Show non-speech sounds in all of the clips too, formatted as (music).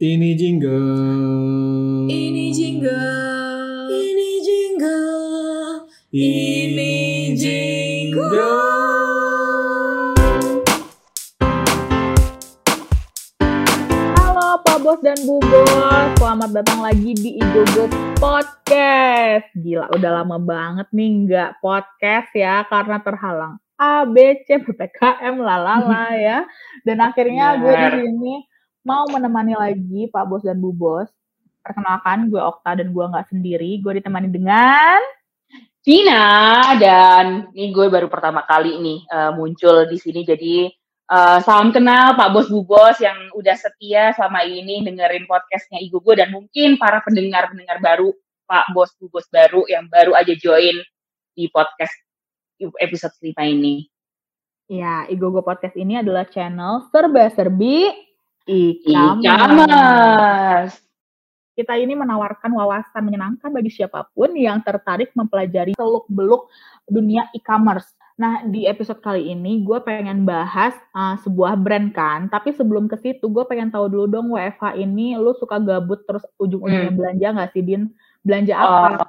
Ini jingle. Ini jingle. Ini jingle. Ini jingle. Halo Pak Bos dan Bu Bos, selamat datang lagi di Igogo Podcast. Gila, udah lama banget nih nggak podcast ya karena terhalang A, B, C, PPKM, lalala (laughs) ya. Dan akhirnya gue di sini mau menemani lagi Pak Bos dan Bu Bos. Perkenalkan, gue Okta dan gue nggak sendiri. Gue ditemani dengan Vina dan ini gue baru pertama kali nih eh, muncul di sini jadi eh, salam kenal Pak Bos Bu Bos yang udah setia selama ini dengerin podcastnya Igo gue dan mungkin para pendengar-pendengar baru Pak Bos Bu Bos baru yang baru aja join di podcast episode 5 ini. Ya, Igogo Podcast ini adalah channel serba-serbi e-commerce. Kita ini menawarkan wawasan menyenangkan bagi siapa pun yang tertarik mempelajari seluk-beluk dunia e-commerce. Nah, di episode kali ini gue pengen bahas uh, sebuah brand kan, tapi sebelum ke situ gue pengen tahu dulu dong WFH ini lu suka gabut terus ujung-ujungnya belanja nggak sih, Din? Belanja apa? Oh,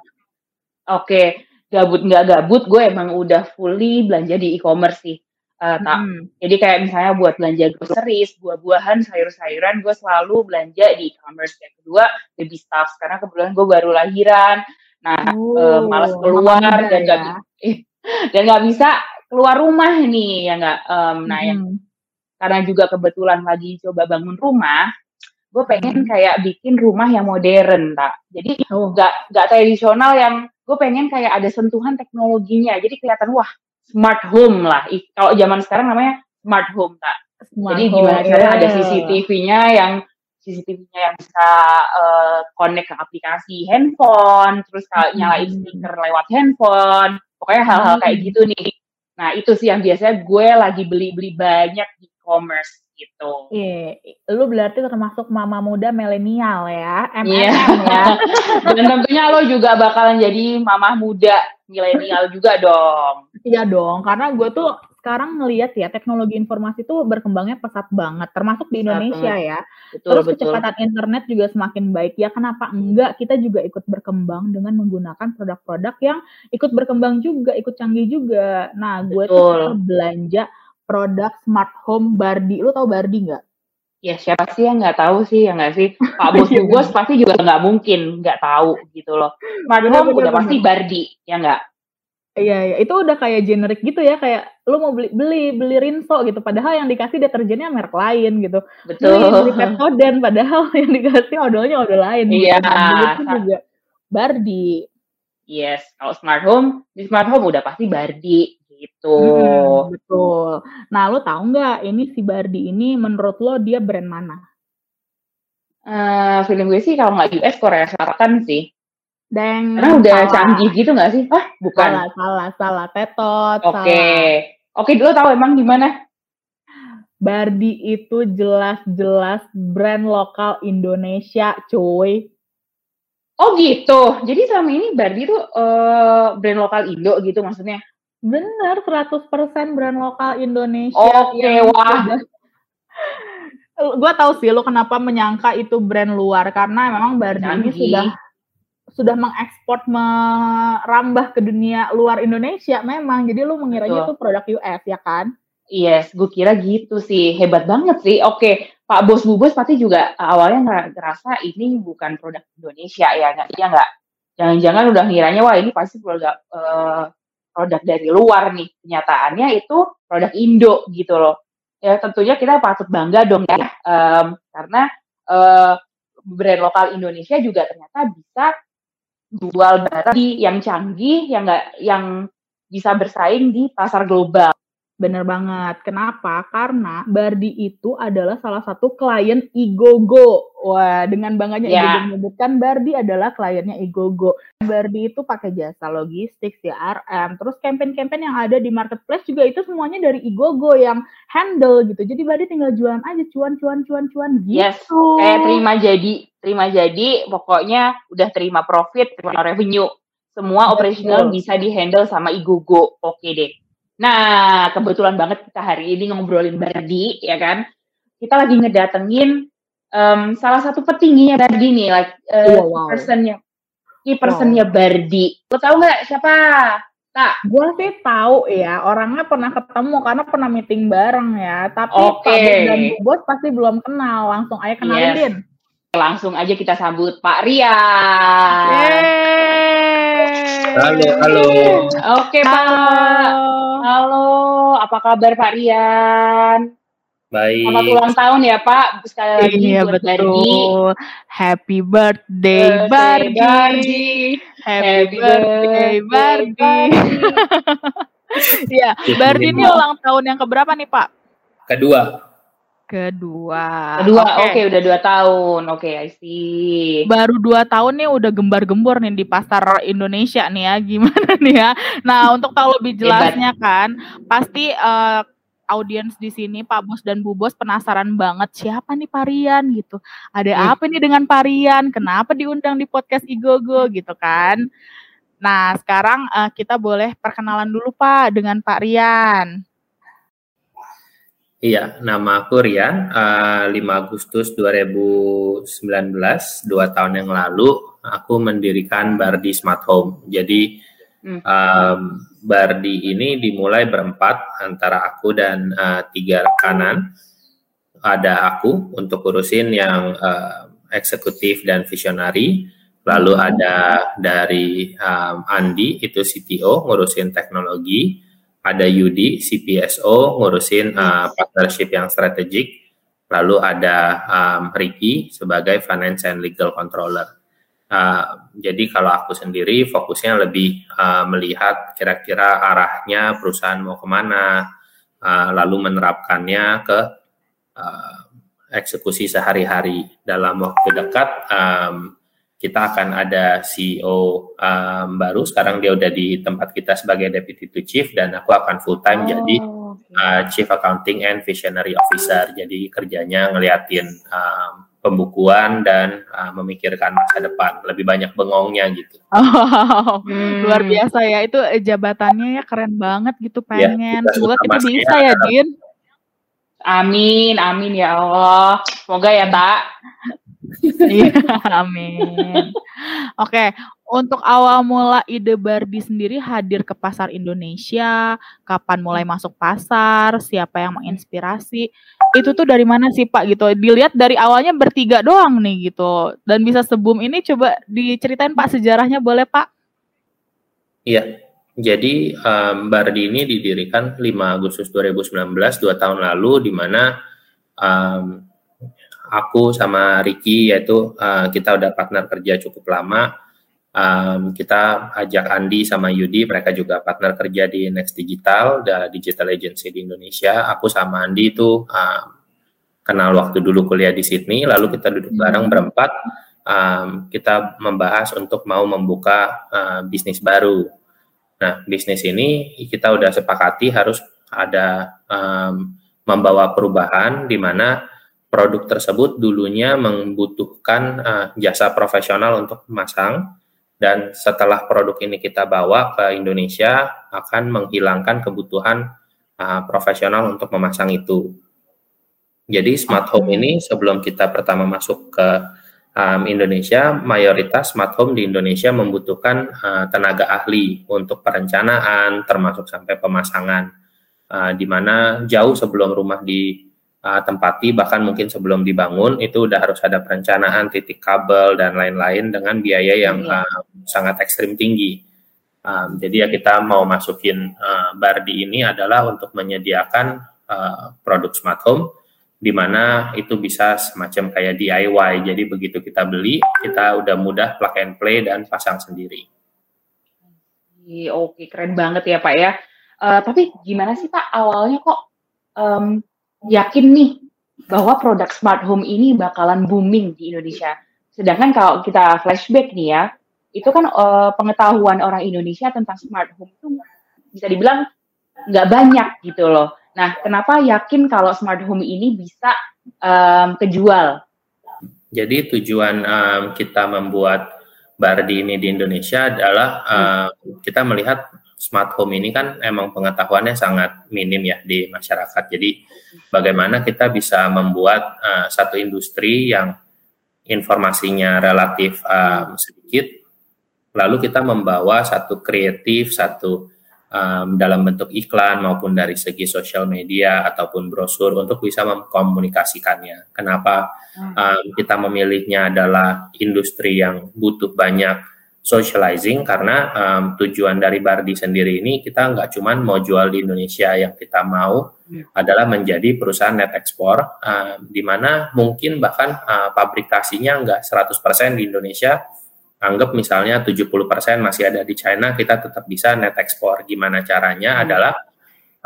Oke, gabut nggak gabut gue emang udah fully belanja di e-commerce sih. Eh, tak Hmm. Jadi kayak misalnya buat belanja groceries, buah-buahan, sayur-sayuran, gue selalu belanja di e-commerce. Yang kedua, baby stuff. Karena kebetulan gue baru lahiran, nah eh, malas Oh, keluar mama muda dan nggak ya. (laughs) dan nggak bisa keluar rumah nih, ya nggak. Em, nah yang karena juga kebetulan lagi coba bangun rumah, gue pengen kayak bikin rumah yang modern, tak. Jadi Oh, nggak nggak tradisional yang gue pengen kayak ada sentuhan teknologinya. Jadi kelihatan wah smart home lah. Kalau zaman sekarang namanya smart home, tak. smart Jadi home, gimana caranya ada yeah. CCTV-nya yang CCTV-nya yang bisa eh, connect ke aplikasi handphone, terus kalau Hmm. nyalain speaker lewat handphone, pokoknya hal-hal kayak Hmm. gitu nih. Nah itu sih yang biasanya gue lagi beli-beli banyak di e-commerce gitu. Iya, lu berarti termasuk mama muda milenial ya. MMM ya. (laughs) Dan tentunya lo juga bakalan jadi mamah muda milenial juga dong. Iya dong, karena gue tuh sekarang ngelihat ya teknologi informasi tuh berkembangnya pesat banget, termasuk di Indonesia ya. Betul Terus betul. kecepatan internet juga semakin baik. Ya kenapa enggak kita juga ikut berkembang dengan menggunakan produk-produk yang ikut berkembang juga, ikut canggih juga. Nah, gue tuh belanja produk smart home Bardi. Lu tau Bardi nggak? Ya siapa sih yang nggak tahu sih ya nggak sih Pak Bos (laughs) Iya, Bos pasti juga nggak mungkin nggak tahu gitu loh. Bener, udah pasti. Bardi ya nggak? Iya, iya, itu udah kayak generik gitu ya, kayak lu mau beli beli beli Rinso gitu, padahal yang dikasih deterjennya merek lain gitu. Beli beli Betul. Pepsodent, padahal (laughs) yang dikasih odolnya odol lain gitu. Iya. Nah, begitu juga Bardi. Yes, kalau smart home di smart home udah pasti Bardi gitu. Mm, betul. Nah, lu tahu nggak ini si Bardi ini menurut lo dia brand mana? Eh, film gue sih kalau nggak US Korea Selatan sih. Deng. Karena udah salah. canggih gitu nggak sih? Ah bukan. Salah, salah, salah. Tetot, Oke. Oke dulu tahu emang di mana? Bardi itu jelas-jelas brand lokal Indonesia, cuy. Oh gitu. Jadi selama ini Bardi tuh eh, brand lokal Indo gitu maksudnya. Bener, 100% brand lokal Indonesia. Oke, yang wah. Gua tahu sih lo kenapa menyangka itu brand luar karena memang Bardi ini Canggih. sudah sudah mengekspor merambah ke dunia luar Indonesia memang. Jadi lu mengiranya Betul. itu produk US ya kan? Yes, gue kira gitu sih. Hebat banget sih. Oke, Pak Bos Bu Bos pasti juga awalnya nggak ngerasa ini bukan produk Indonesia ya, nggak? Iya nggak? Jangan-jangan udah ngiranya wah ini pasti produk eh, produk dari luar nih. Kenyataannya itu produk Indo gitu loh. Ya tentunya kita patut bangga dong ya, Em, karena eh, brand lokal Indonesia juga ternyata bisa jual barang yang canggih, yang nggak yang bisa bersaing di pasar global. Bener banget. Kenapa? Karena Bardi itu adalah salah satu klien Igogo. Wah, dengan bangganya Ya. Igogo menyebutkan Bardi adalah kliennya Igogo. Bardi itu pakai jasa logistik, CRM, terus campaign-campaign yang ada di marketplace juga itu semuanya dari Igogo yang handle gitu. Jadi Bardi tinggal jualan aja cuan cuan cuan cuan gitu. Yes, kayak terima jadi, terima jadi, pokoknya udah terima profit, terima revenue. Semua Betul. operational bisa dihandle sama Igogo. Oke deh. Nah, kebetulan banget kita hari ini ngobrolin Bardi, ya kan? Kita lagi ngedatengin um, salah satu petingginya Bardi nih, like uh, Wow, wow. personnya, key personnya Bardi. Lo tau nggak siapa? Tak. Gue sih tahu ya, orangnya pernah ketemu karena pernah meeting bareng ya. Tapi Oke. Pak dan Bu Bos pasti belum kenal. Langsung aja kenalin, Yes. Langsung aja kita sambut Pak Rian. Yeay. Halo, halo. Oke Pak. Halo, apa kabar Pak Rian? Baik. Selamat ulang tahun ya Pak. Sekali lagi Iya buat Bardi. betul. Happy birthday, Birthday, Bardi. Happy birthday, (laughs) Bardi. Iya, Bardi ini ulang tahun yang keberapa nih Pak? Kedua. Kedua. Kedua, Oke. oke udah dua tahun. Oke, I see. Baru dua tahun nih udah gembar-gembor nih di pasar Indonesia nih ya. (laughs) Gimana nih ya? Nah, untuk tahu lebih jelasnya kan, pasti eh, audiens di sini Pak Bos dan Bu Bos penasaran banget siapa nih Parian gitu. Ada Hmm. apa nih dengan Parian? Kenapa diundang di podcast Igogo gitu kan? Nah, sekarang eh, kita boleh perkenalan dulu Pak dengan Pak Rian. Iya, nama aku Rian. eh, 5 Agustus 2019, dua tahun yang lalu, aku mendirikan Bardi Smart Home. Jadi, em, Bardi ini dimulai berempat antara aku dan eh, tiga rekanan. Ada aku untuk urusin yang eh, eksekutif dan visionari. Lalu ada dari em, Andi, itu CTO, ngurusin teknologi ada Yudi CPSO ngurusin uh, partnership yang strategik, lalu ada um, Ricky sebagai finance and legal controller. Uh, jadi kalau aku sendiri fokusnya lebih uh, melihat kira-kira arahnya perusahaan mau ke mana, uh, lalu menerapkannya ke uh, eksekusi sehari-hari. Dalam waktu dekat um, kita akan ada CEO um, baru. Sekarang dia udah di tempat kita sebagai deputy to chief dan aku akan full time jadi Oh, oke. uh, chief accounting and visionary officer. Jadi kerjanya ngeliatin um, pembukuan dan uh, memikirkan masa depan. Lebih banyak bengongnya gitu. (laughs) Oh, Hmm. luar biasa ya. Itu eh, jabatannya ya keren banget gitu Ya, pengen. kita Semoga kita bisa ya. ya, Din. Amin, amin ya Allah. Semoga ya, Tak. Iya, amin. Oke, untuk awal mula ide Barbie sendiri hadir ke pasar Indonesia, kapan mulai masuk pasar, siapa yang menginspirasi, itu tuh dari mana sih Pak gitu? Dilihat dari awalnya bertiga doang nih gitu, dan bisa sebum ini coba diceritain Pak sejarahnya boleh Pak? Iya. Jadi um, Bardi ini didirikan 5 Agustus 2019, dua tahun lalu, di mana um, aku sama Ricky yaitu uh, kita udah partner kerja cukup lama. Um, kita ajak Andi sama Yudi, mereka juga partner kerja di Next Digital, the digital agency di Indonesia. Aku sama Andi itu um, kenal waktu dulu kuliah di Sydney, lalu kita duduk bareng berempat. Um, kita membahas untuk mau membuka uh, bisnis baru. Nah, bisnis ini kita udah sepakati harus ada um, membawa perubahan di mana produk tersebut dulunya membutuhkan uh, jasa profesional untuk memasang dan setelah produk ini kita bawa ke Indonesia akan menghilangkan kebutuhan uh, profesional untuk memasang itu. Jadi smart home ini sebelum kita pertama masuk ke um, Indonesia, mayoritas smart home di Indonesia membutuhkan uh, tenaga ahli untuk perencanaan, termasuk sampai pemasangan, uh, di mana jauh sebelum rumah ditempati, bahkan mungkin sebelum dibangun, itu udah harus ada perencanaan, titik kabel, dan lain-lain dengan biaya yang uh, sangat ekstrim tinggi. Um, jadi ya kita mau masukin uh, Bardi ini adalah untuk menyediakan uh, produk smart home di mana itu bisa semacam kayak DIY. Jadi begitu kita beli, kita udah mudah plug and play dan pasang sendiri. Oke, keren banget ya Pak ya. Eh, tapi gimana sih Pak awalnya kok em, yakin nih bahwa produk smart home ini bakalan booming di Indonesia? Sedangkan kalau kita flashback nih ya, itu kan eh, pengetahuan orang Indonesia tentang smart home itu bisa dibilang nggak banyak gitu loh. Nah, kenapa yakin kalau smart home ini bisa em, kejual? Jadi tujuan um, kita membuat Bardi ini di Indonesia adalah uh, kita melihat smart home ini kan emang pengetahuannya sangat minim ya di masyarakat. Jadi bagaimana kita bisa membuat uh, satu industri yang informasinya relatif um, sedikit, lalu kita membawa satu kreatif, satu um, dalam bentuk iklan maupun dari segi sosial media ataupun brosur untuk bisa mengkomunikasikannya. Kenapa um, kita memilihnya adalah industri yang butuh banyak socializing karena um, tujuan dari Bardi sendiri ini kita nggak cuma mau jual di Indonesia yang kita mau hmm. adalah menjadi perusahaan net ekspor uh, di mana mungkin bahkan uh, pabrikasinya nggak 100% di Indonesia anggap misalnya 70% masih ada di China kita tetap bisa net ekspor gimana caranya hmm. adalah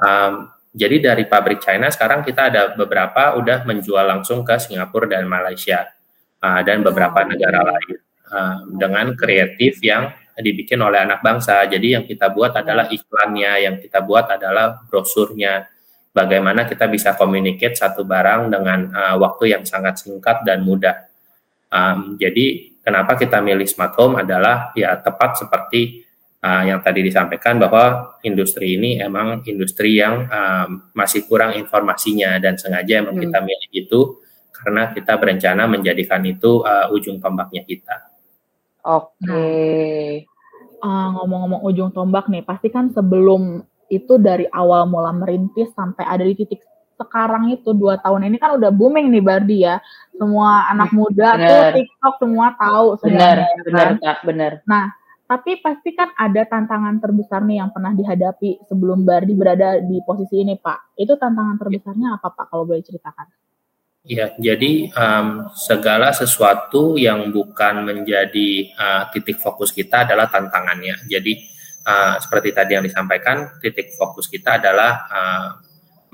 um, jadi dari pabrik China sekarang kita ada beberapa udah menjual langsung ke Singapura dan Malaysia uh, dan beberapa negara lain uh, dengan kreatif yang dibikin oleh anak bangsa. Jadi yang kita buat adalah iklannya, yang kita buat adalah brosurnya. Bagaimana kita bisa communicate satu barang dengan uh, waktu yang sangat singkat dan mudah. Um, jadi kenapa kita milih smart home adalah ya tepat seperti uh, yang tadi disampaikan bahwa industri ini emang industri yang um, masih kurang informasinya dan sengaja emang hmm. kita milih itu karena kita berencana menjadikan itu uh, ujung tombaknya kita. Oke. Okay. Uh, ngomong-ngomong ujung tombak nih, pasti kan sebelum itu dari awal mula merintis sampai ada di titik sekarang itu dua tahun ini kan udah booming nih Bardi ya. Semua anak muda bener. tuh TikTok semua tahu benar, benar, kan? benar. Nah, tapi pasti kan ada tantangan terbesar nih yang pernah dihadapi sebelum Bardi berada di posisi ini, Pak. Itu tantangan terbesarnya apa, Pak? Kalau boleh ceritakan. Ya, jadi um, segala sesuatu yang bukan menjadi uh, titik fokus kita adalah tantangannya. Jadi uh, seperti tadi yang disampaikan, titik fokus kita adalah uh,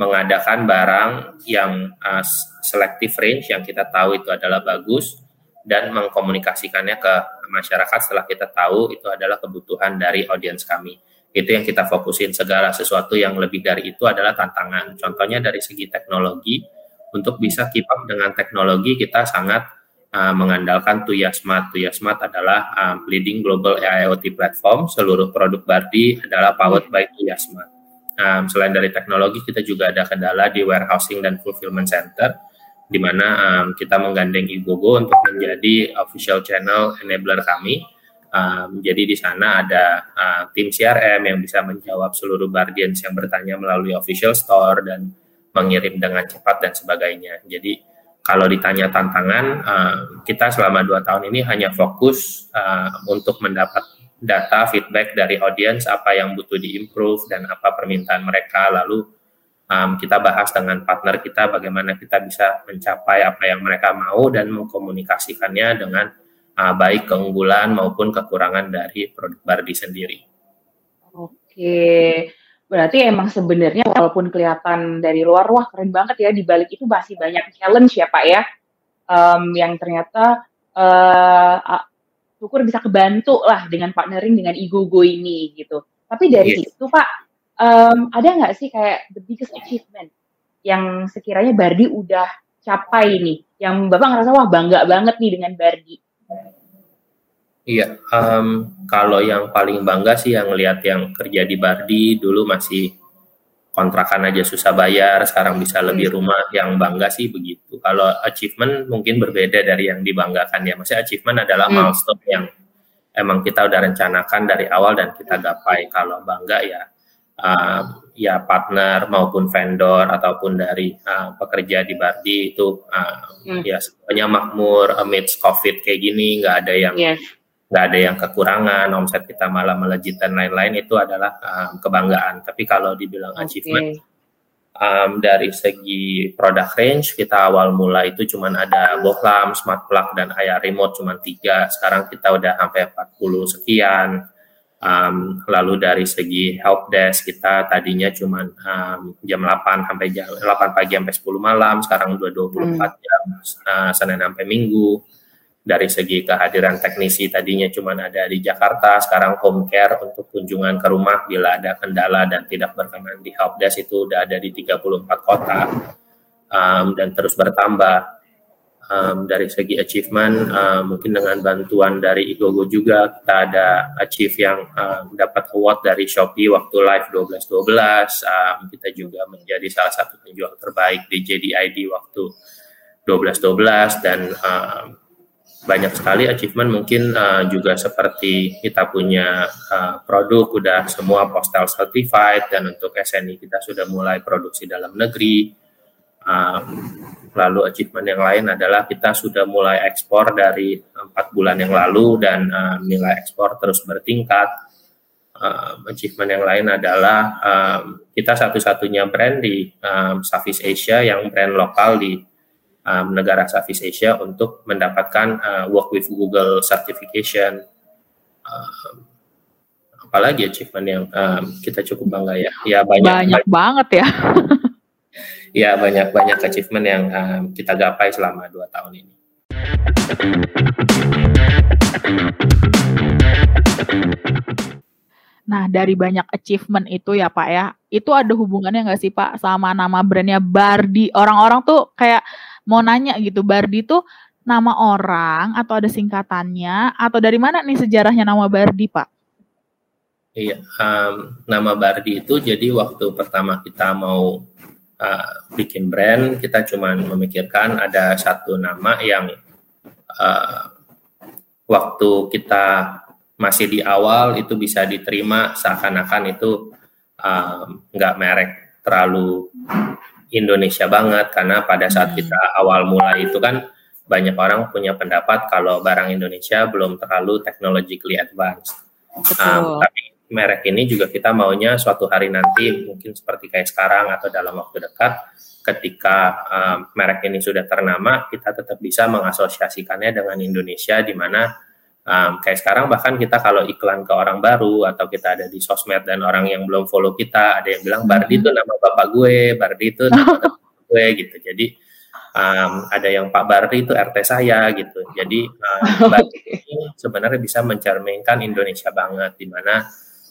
mengadakan barang yang uh, selective range yang kita tahu itu adalah bagus dan mengkomunikasikannya ke masyarakat setelah kita tahu itu adalah kebutuhan dari audiens kami. Itu yang kita fokusin. Segala sesuatu yang lebih dari itu adalah tantangan. Contohnya dari segi teknologi untuk bisa keep up dengan teknologi kita sangat uh, mengandalkan Tuya Smart. Tuya Smart adalah um, leading global AIoT platform. Seluruh produk Bardi adalah powered by Tuya Smart. Um, selain dari teknologi, kita juga ada kendala di warehousing dan fulfillment center, di mana um, kita menggandeng Igogo untuk menjadi official channel enabler kami. Um, jadi di sana ada uh, tim CRM yang bisa menjawab seluruh Bardians yang bertanya melalui official store dan mengirim dengan cepat dan sebagainya. Jadi kalau ditanya tantangan, uh, kita selama dua tahun ini hanya fokus uh, untuk mendapat data feedback dari audiens apa yang butuh diimprove dan apa permintaan mereka lalu um, kita bahas dengan partner kita bagaimana kita bisa mencapai apa yang mereka mau dan mengkomunikasikannya dengan uh, baik keunggulan maupun kekurangan dari produk Bardi sendiri. Oke, Berarti emang sebenarnya walaupun kelihatan dari luar wah keren banget ya di balik itu masih banyak challenge ya Pak ya. Um, yang ternyata uh, syukur bisa kebantu lah dengan partnering dengan Igogo ini gitu. Tapi dari yeah. situ Pak, um, ada nggak sih kayak the biggest achievement yang sekiranya Bardi udah capai nih, yang Bapak ngerasa wah bangga banget nih dengan Bardi? Iya, um, kalau yang paling bangga sih yang lihat yang kerja di Bardi dulu masih kontrakan aja susah bayar, sekarang bisa lebih hmm. rumah. Yang bangga sih begitu. Kalau achievement mungkin berbeda dari yang dibanggakan ya. Maksudnya achievement adalah hmm. milestone yang emang kita udah rencanakan dari awal dan kita gapai. Kalau bangga ya uh, ya partner maupun vendor ataupun dari uh, pekerja di Bardi itu uh, hmm. ya semuanya makmur amidst COVID kayak gini nggak ada yang yeah nggak ada yang kekurangan, omset kita malah melejit dan lain-lain itu adalah um, kebanggaan. Tapi kalau dibilang okay. achievement um, dari segi product range kita awal mula itu cuma ada Boklam, Smart Plug dan ayah remote cuma tiga. Sekarang kita udah sampai 40 sekian. Um, lalu dari segi help desk kita tadinya cuma um, jam 8 sampai jam 8 pagi sampai 10 malam, sekarang udah 24 hmm. jam uh, Senin sampai Minggu dari segi kehadiran teknisi tadinya cuma ada di Jakarta, sekarang home care untuk kunjungan ke rumah bila ada kendala dan tidak berkenan di helpdesk itu udah ada di 34 kota um, dan terus bertambah. um, dari segi achievement uh, mungkin dengan bantuan dari Igogo juga kita ada achieve yang um, dapat award dari Shopee waktu live 1212 um, kita juga menjadi salah satu penjual terbaik di JDID waktu 1212 dan um, banyak sekali achievement mungkin uh, juga seperti kita punya uh, produk udah semua postal certified dan untuk SNI kita sudah mulai produksi dalam negeri um, lalu achievement yang lain adalah kita sudah mulai ekspor dari empat bulan yang lalu dan uh, nilai ekspor terus bertingkat. Um, achievement yang lain adalah um, kita satu-satunya brand di um, Southeast Asia yang brand lokal di um, negara Southeast Asia untuk mendapatkan uh, Work with Google certification. Um, apalagi achievement yang um, kita cukup bangga ya. Ya banyak, banyak banget ya. (laughs) ya banyak banyak achievement yang um, kita gapai selama dua tahun ini. Nah, dari banyak achievement itu ya Pak ya, itu ada hubungannya nggak sih Pak sama nama brandnya Bardi? Orang-orang tuh kayak mau nanya gitu, Bardi tuh nama orang atau ada singkatannya atau dari mana nih sejarahnya nama Bardi Pak? Iya, um, nama Bardi itu jadi waktu pertama kita mau uh, bikin brand kita cuma memikirkan ada satu nama yang uh, waktu kita masih di awal itu bisa diterima seakan-akan itu nggak um, merek terlalu Indonesia banget karena pada saat hmm. kita awal mulai itu kan banyak orang punya pendapat kalau barang Indonesia belum terlalu technologically advanced. Um, tapi merek ini juga kita maunya suatu hari nanti mungkin seperti kayak sekarang atau dalam waktu dekat ketika um, merek ini sudah ternama kita tetap bisa mengasosiasikannya dengan Indonesia di mana um, kayak sekarang bahkan kita kalau iklan ke orang baru atau kita ada di sosmed dan orang yang belum follow kita ada yang bilang Bardi itu nama bapak gue Bardi itu nama (laughs) bapak gue gitu. Jadi um, ada yang Pak Bardi itu RT saya gitu. Jadi um, (laughs) Bardi ini sebenarnya bisa mencerminkan Indonesia banget di mana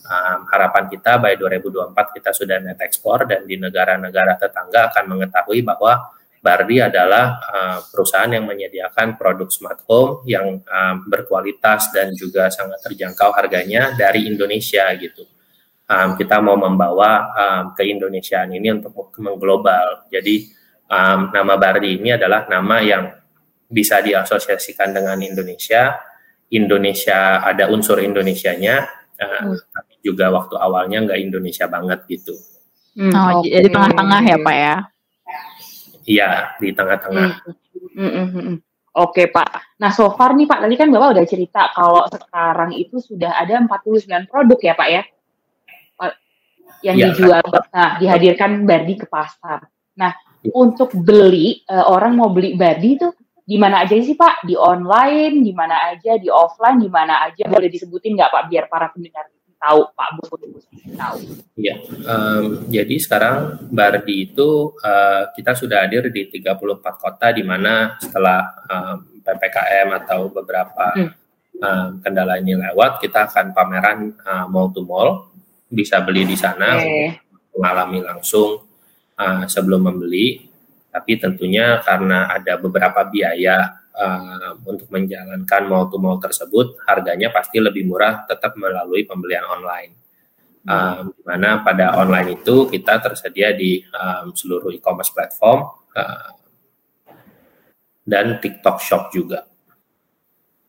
um, harapan kita by 2024 kita sudah net ekspor dan di negara-negara tetangga akan mengetahui bahwa Bardi adalah uh, perusahaan yang menyediakan produk smart home yang um, berkualitas dan juga sangat terjangkau harganya dari Indonesia gitu. Um, kita mau membawa um, ke Indonesia ini untuk mengglobal. Jadi um, nama Bardi ini adalah nama yang bisa diasosiasikan dengan Indonesia. Indonesia ada unsur Indonesianya, uh, hmm. tapi juga waktu awalnya nggak Indonesia banget gitu. Hmm, oh, okay. jadi tengah-tengah ya Pak ya? Iya, di tengah-tengah. Hmm. Hmm. Oke okay, Pak. Nah so far nih Pak, tadi kan Bapak udah cerita kalau sekarang itu sudah ada 49 produk ya Pak ya? Yang ya, dijual, kan. nah dihadirkan Bardi ke pasar. Nah ya. untuk beli, uh, orang mau beli Bardi itu di mana aja sih Pak? Di online, di mana aja, di offline, di mana aja? Boleh disebutin nggak Pak biar para pendengar tahu Pak Bos tahu. Iya, um, jadi sekarang Bardi itu uh, kita sudah hadir di 34 kota di mana setelah um, PPKM atau beberapa hmm. um, kendala ini lewat, kita akan pameran uh, mall to mall, bisa beli di sana, okay. mengalami langsung uh, sebelum membeli. Tapi tentunya karena ada beberapa biaya uh, untuk menjalankan mall to mall tersebut harganya pasti lebih murah tetap melalui pembelian online. Um, di mana pada online itu kita tersedia di um, seluruh e-commerce platform uh, dan TikTok Shop juga.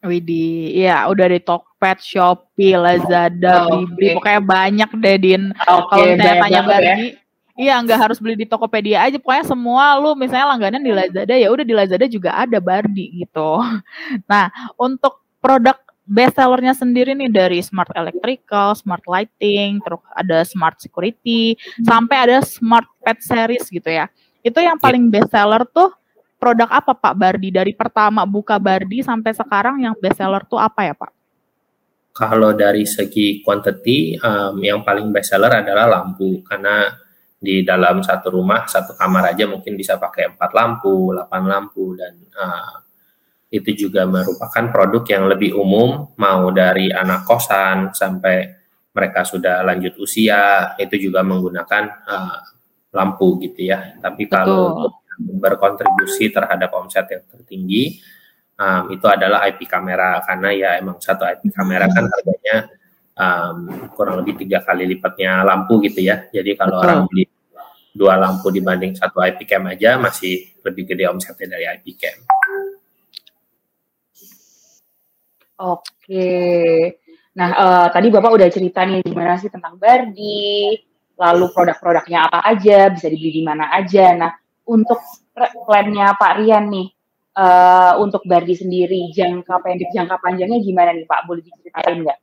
Widih, ya udah di Tokped, Shopee, Lazada, oh, Blibli, okay. pokoknya banyak deh Din. Okay, Kalau saya tanya Bardi, ya. Iya, nggak harus beli di Tokopedia aja. Pokoknya semua lu misalnya langganan di Lazada ya udah di Lazada juga ada Bardi gitu. (laughs) Nah, untuk produk best sellernya sendiri nih dari smart electrical, smart lighting, terus ada smart security, hmm. sampai ada smart pet series gitu ya. Itu yang iya. paling best seller tuh produk apa Pak Bardi? Dari pertama buka Bardi sampai sekarang yang best seller tuh apa ya Pak? Kalau dari segi quantity, um, yang paling best seller adalah lampu karena di dalam satu rumah satu kamar aja mungkin bisa pakai empat lampu, 8 lampu dan uh, itu juga merupakan produk yang lebih umum mau dari anak kosan sampai mereka sudah lanjut usia itu juga menggunakan uh, lampu gitu ya. Tapi kalau untuk berkontribusi terhadap omset yang tertinggi um, itu adalah IP kamera. Karena ya emang satu IP kamera kan harganya um, kurang lebih tiga kali lipatnya lampu gitu ya. Jadi kalau Betul. orang beli dua lampu dibanding satu IP cam aja masih lebih gede omsetnya dari IP cam. Oke. Nah, uh, tadi Bapak udah cerita nih gimana sih tentang Bardi, lalu produk-produknya apa aja, bisa dibeli di mana aja. Nah, untuk plannya Pak Rian nih, uh, untuk Bardi sendiri, jangka pendek, jangka panjangnya gimana nih Pak? Boleh diceritain nggak?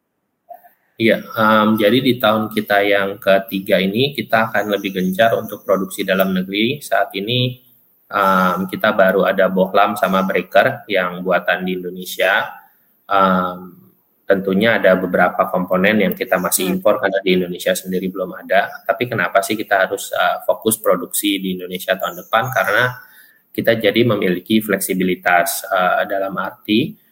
Iya, um, jadi di tahun kita yang ketiga ini kita akan lebih gencar untuk produksi dalam negeri. Saat ini um, kita baru ada bohlam sama breaker yang buatan di Indonesia. Um, tentunya ada beberapa komponen yang kita masih hmm. impor karena di Indonesia sendiri belum ada. Tapi kenapa sih kita harus uh, fokus produksi di Indonesia tahun depan? Karena kita jadi memiliki fleksibilitas uh, dalam arti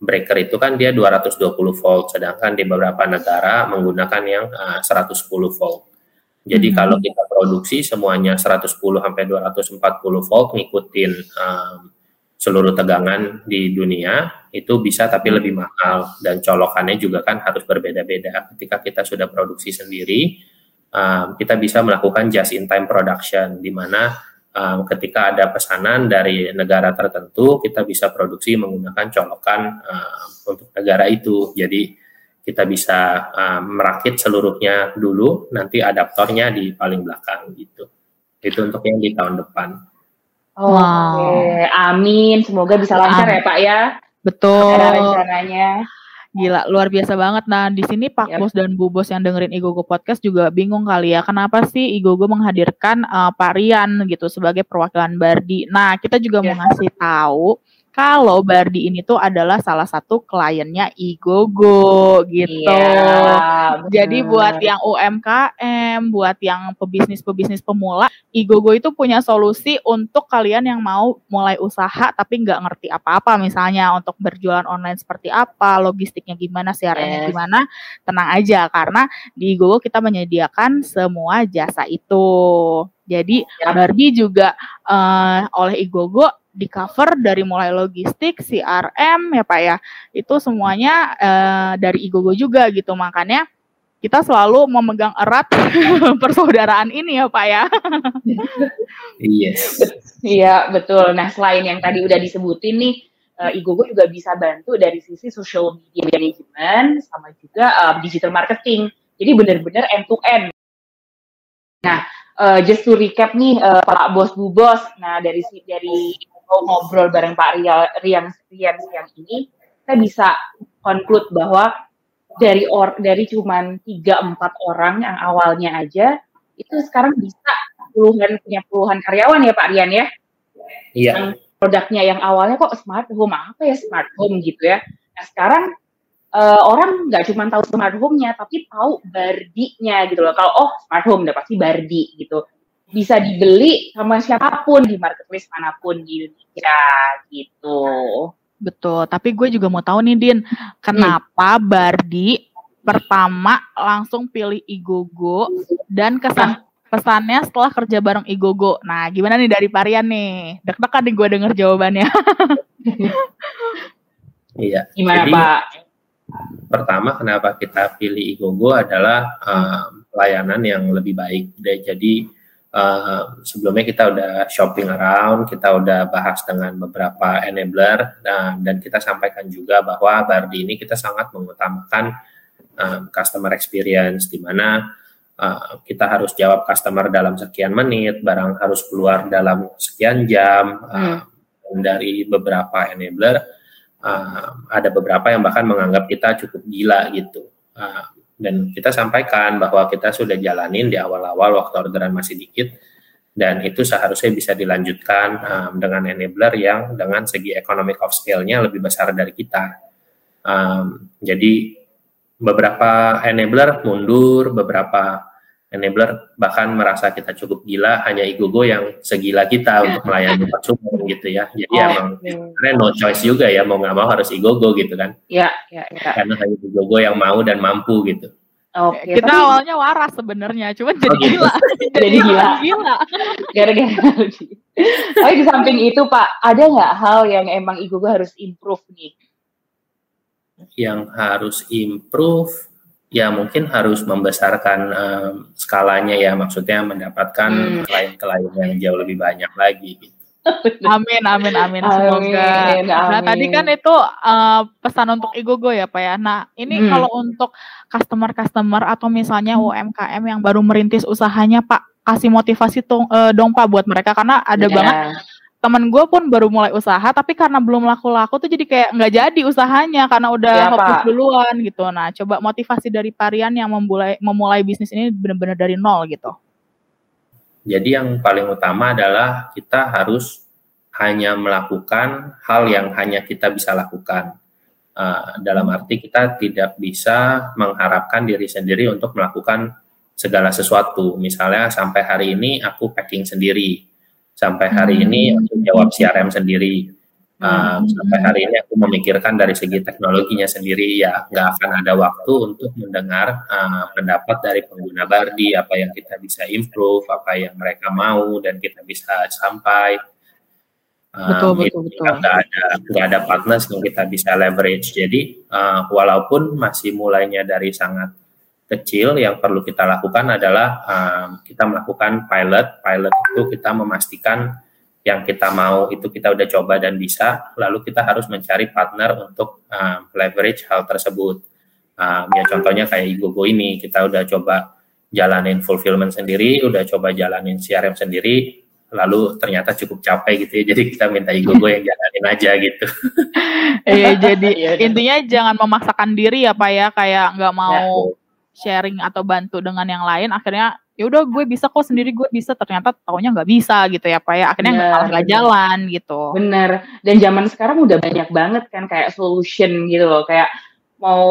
breaker itu kan dia 220 volt, sedangkan di beberapa negara menggunakan yang uh, 110 volt. Jadi hmm. kalau kita produksi semuanya 110 sampai 240 volt ngikutin um, seluruh tegangan di dunia itu bisa tapi hmm. lebih mahal dan colokannya juga kan harus berbeda-beda. Ketika kita sudah produksi sendiri, um, kita bisa melakukan just in time production di mana um, ketika ada pesanan dari negara tertentu, kita bisa produksi menggunakan colokan um, untuk negara itu. Jadi kita bisa um, merakit seluruhnya dulu, nanti adaptornya di paling belakang gitu. Itu untuk yang di tahun depan. Oh, wow. Oke, okay. amin. Semoga bisa lancar ya Pak ya. Betul. Ada rencananya. Gila, luar biasa banget. Nah, di sini Pak yep. Bos dan Bu Bos yang dengerin Igogo Podcast juga bingung kali ya, kenapa sih Igogo menghadirkan uh, Pak Rian gitu sebagai perwakilan Bardi. Nah, kita juga yep. mau ngasih tahu kalau Bardi ini tuh adalah salah satu kliennya Igogo gitu. Iya, Jadi buat yang UMKM, buat yang pebisnis-pebisnis pemula, Igogo itu punya solusi untuk kalian yang mau mulai usaha tapi nggak ngerti apa-apa misalnya untuk berjualan online seperti apa, logistiknya gimana, siarannya yes. gimana, tenang aja karena di Igogo kita menyediakan semua jasa itu. Jadi ya. Bardi juga uh, oleh Igogo di cover dari mulai logistik, CRM ya Pak ya. Itu semuanya uh, dari Igogo juga gitu. Makanya kita selalu memegang erat (laughs) persaudaraan ini ya Pak ya. (laughs) Iya. Iya, betul. Nah, selain yang tadi udah disebutin nih uh, Igogo juga bisa bantu dari sisi social media management sama juga uh, digital marketing. Jadi benar-benar end to end. Nah, uh, just to recap nih uh, Pak Bos Bu Bos. Nah, dari dari ngobrol bareng Pak Rian Rian Rian siang ini, saya bisa conclude bahwa dari or dari cuman tiga empat orang yang awalnya aja itu sekarang bisa puluhan punya puluhan karyawan ya Pak Rian ya. Iya. Yang produknya yang awalnya kok smart home apa ya smart home gitu ya. Nah sekarang uh, orang nggak cuma tahu smart home-nya tapi tahu bardinya gitu loh. Kalau oh smart home udah pasti bardi gitu bisa dibeli sama siapa pun di marketplace mana pun di Indonesia gitu. Betul, tapi gue juga mau tahu nih Din, kenapa hmm. Bardi pertama langsung pilih Igogo dan kesan pesannya setelah kerja bareng Igogo. Nah, gimana nih dari Parian nih? Dek-dekan nih gue denger jawabannya. (laughs) iya. Gimana Jadi, Pak? Pertama, kenapa kita pilih Igogo adalah um, layanan yang lebih baik. Jadi Uh, sebelumnya kita udah shopping around, kita udah bahas dengan beberapa enabler dan, dan kita sampaikan juga bahwa Bardi ini kita sangat mengutamakan um, customer experience di mana uh, kita harus jawab customer dalam sekian menit, barang harus keluar dalam sekian jam. Uh, hmm. Dari beberapa enabler uh, ada beberapa yang bahkan menganggap kita cukup gila gitu. Uh, dan kita sampaikan bahwa kita sudah jalanin di awal-awal waktu orderan masih dikit dan itu seharusnya bisa dilanjutkan um, dengan enabler yang dengan segi economic of scale-nya lebih besar dari kita. Um, jadi beberapa enabler mundur, beberapa enabler bahkan merasa kita cukup gila, hanya Igogo yang segila kita untuk melayani konsumen gitu ya. Jadi oh, emang iya. no choice juga ya, mau nggak mau harus Igogo gitu kan. Iya, iya, iya. Karena hanya Igogo yang mau dan mampu gitu. Oke. Okay, kita tapi... awalnya waras sebenarnya, cuman jadi oh, gitu. gila. (laughs) jadi, gila. Gila. Gara-gara Tapi di samping itu Pak, ada nggak hal yang emang Igogo harus improve nih? Yang harus improve, ya mungkin harus membesarkan um, skalanya ya, maksudnya mendapatkan klien-klien hmm. yang jauh lebih banyak lagi. Gitu. Amin, amin, amin. Semoga. Amin, nah, amin. Nah, tadi kan itu uh, pesan untuk Igogo ya, Pak ya. Nah, ini hmm. kalau untuk customer-customer atau misalnya UMKM yang baru merintis usahanya, Pak, kasih motivasi tong, uh, dong Pak buat mereka karena ada yeah. banget temen gue pun baru mulai usaha tapi karena belum laku-laku tuh jadi kayak nggak jadi usahanya karena udah ya, hopeless duluan gitu. Nah, coba motivasi dari Parian yang memulai memulai bisnis ini benar-benar dari nol gitu. Jadi yang paling utama adalah kita harus hanya melakukan hal yang hanya kita bisa lakukan. Uh, dalam arti kita tidak bisa mengharapkan diri sendiri untuk melakukan segala sesuatu. Misalnya sampai hari ini aku packing sendiri, sampai hari hmm. ini aku jawab CRM sendiri, uh, sampai hari ini aku memikirkan dari segi teknologinya sendiri. Ya nggak akan ada waktu untuk mendengar uh, pendapat dari pengguna Bardi, apa yang kita bisa improve, apa yang mereka mau dan kita bisa sampai. betul, betul, betul. Nggak ada nggak ada partners yang kita bisa leverage. Jadi uh, walaupun masih mulainya dari sangat kecil yang perlu kita lakukan adalah um, kita melakukan pilot. Pilot itu kita memastikan yang kita mau itu kita udah coba dan bisa, lalu kita harus mencari partner untuk um, leverage hal tersebut. Um, ya contohnya kayak Igogo ini, kita udah coba jalanin fulfillment sendiri, udah coba jalanin CRM sendiri, lalu ternyata cukup capek gitu ya, (laughs) jadi kita minta Igogo yang jalanin aja gitu. Iya, jadi (laughs) iya, intinya jangan memaksakan diri ya Pak ya, kayak nggak mau ya sharing atau bantu dengan yang lain akhirnya ya udah gue bisa kok sendiri gue bisa. Ternyata taunya nggak bisa gitu ya pak ya. Akhirnya nggak malah jalan gitu. Bener dan zaman sekarang udah banyak banget kan kayak solution gitu loh. Kayak mau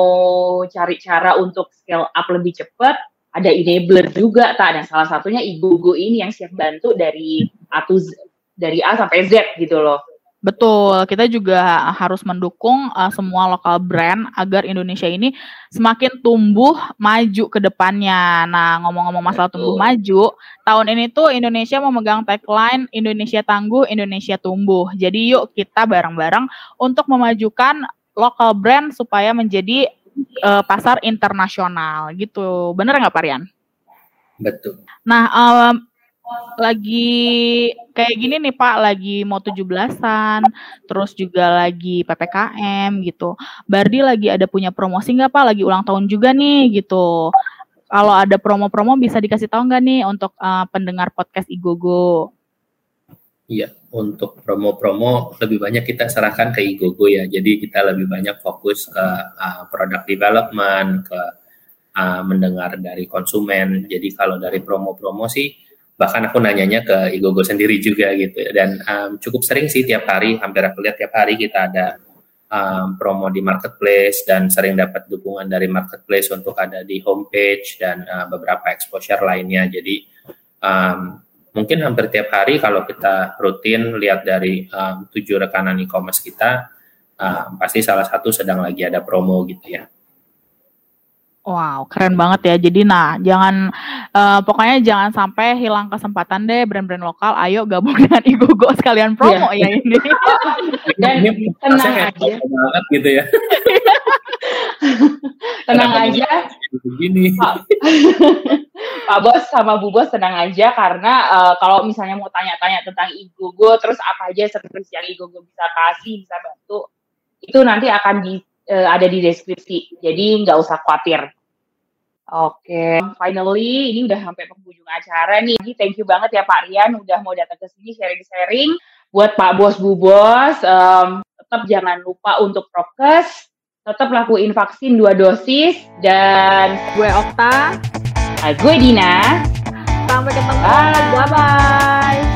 cari cara untuk scale up lebih cepat ada enabler juga tak dan salah satunya ibu-ibu ini yang siap bantu dari A to Z, dari A sampai Z gitu loh Betul, kita juga harus mendukung uh, semua lokal brand agar Indonesia ini semakin tumbuh maju ke depannya. Nah, ngomong-ngomong masalah tumbuh maju, tahun ini tuh Indonesia memegang tagline Indonesia tangguh, Indonesia tumbuh. Jadi yuk kita bareng-bareng untuk memajukan lokal brand supaya menjadi uh, pasar internasional gitu. Bener nggak Pak Rian? Betul. Nah, um, lagi kayak gini nih Pak, lagi mau 17-an, terus juga lagi PPKM gitu. Bardi lagi ada punya promosi nggak Pak? Lagi ulang tahun juga nih gitu. Kalau ada promo-promo bisa dikasih tahu nggak nih untuk uh, pendengar podcast Igogo? Iya, untuk promo-promo lebih banyak kita serahkan ke Igogo ya. Jadi kita lebih banyak fokus ke uh, product development, ke uh, mendengar dari konsumen. Jadi kalau dari promo-promo sih bahkan aku nanyanya ke Igogo sendiri juga gitu. Dan um, cukup sering sih tiap hari hampir aku lihat tiap hari kita ada um, promo di marketplace dan sering dapat dukungan dari marketplace untuk ada di homepage dan uh, beberapa exposure lainnya. Jadi um, mungkin hampir tiap hari kalau kita rutin lihat dari um, tujuh rekanan e-commerce kita um, pasti salah satu sedang lagi ada promo gitu ya Wow, keren banget ya. Jadi nah, jangan uh, pokoknya jangan sampai hilang kesempatan deh brand-brand lokal. Ayo gabung (laughs) dengan Igogo sekalian promo yeah. ya ini. (laughs) Dan ini tenang aja. banget gitu ya. (laughs) tenang aja. Begini. Pak, Pak Bos sama Bu Bos tenang aja karena uh, kalau misalnya mau tanya-tanya tentang Igogo terus apa aja service yang Igogo bisa kasih, bisa bantu, itu nanti akan di uh, ada di deskripsi. Jadi nggak usah khawatir. Oke, okay. finally ini udah sampai penghujung acara nih. Thank you banget ya Pak Rian udah mau datang ke sini sharing-sharing. Buat Pak Bos Bu Bos, um, tetap jangan lupa untuk prokes, tetap lakuin vaksin dua dosis dan gue Okta, gue Dina. Sampai ketemu. Bye bye.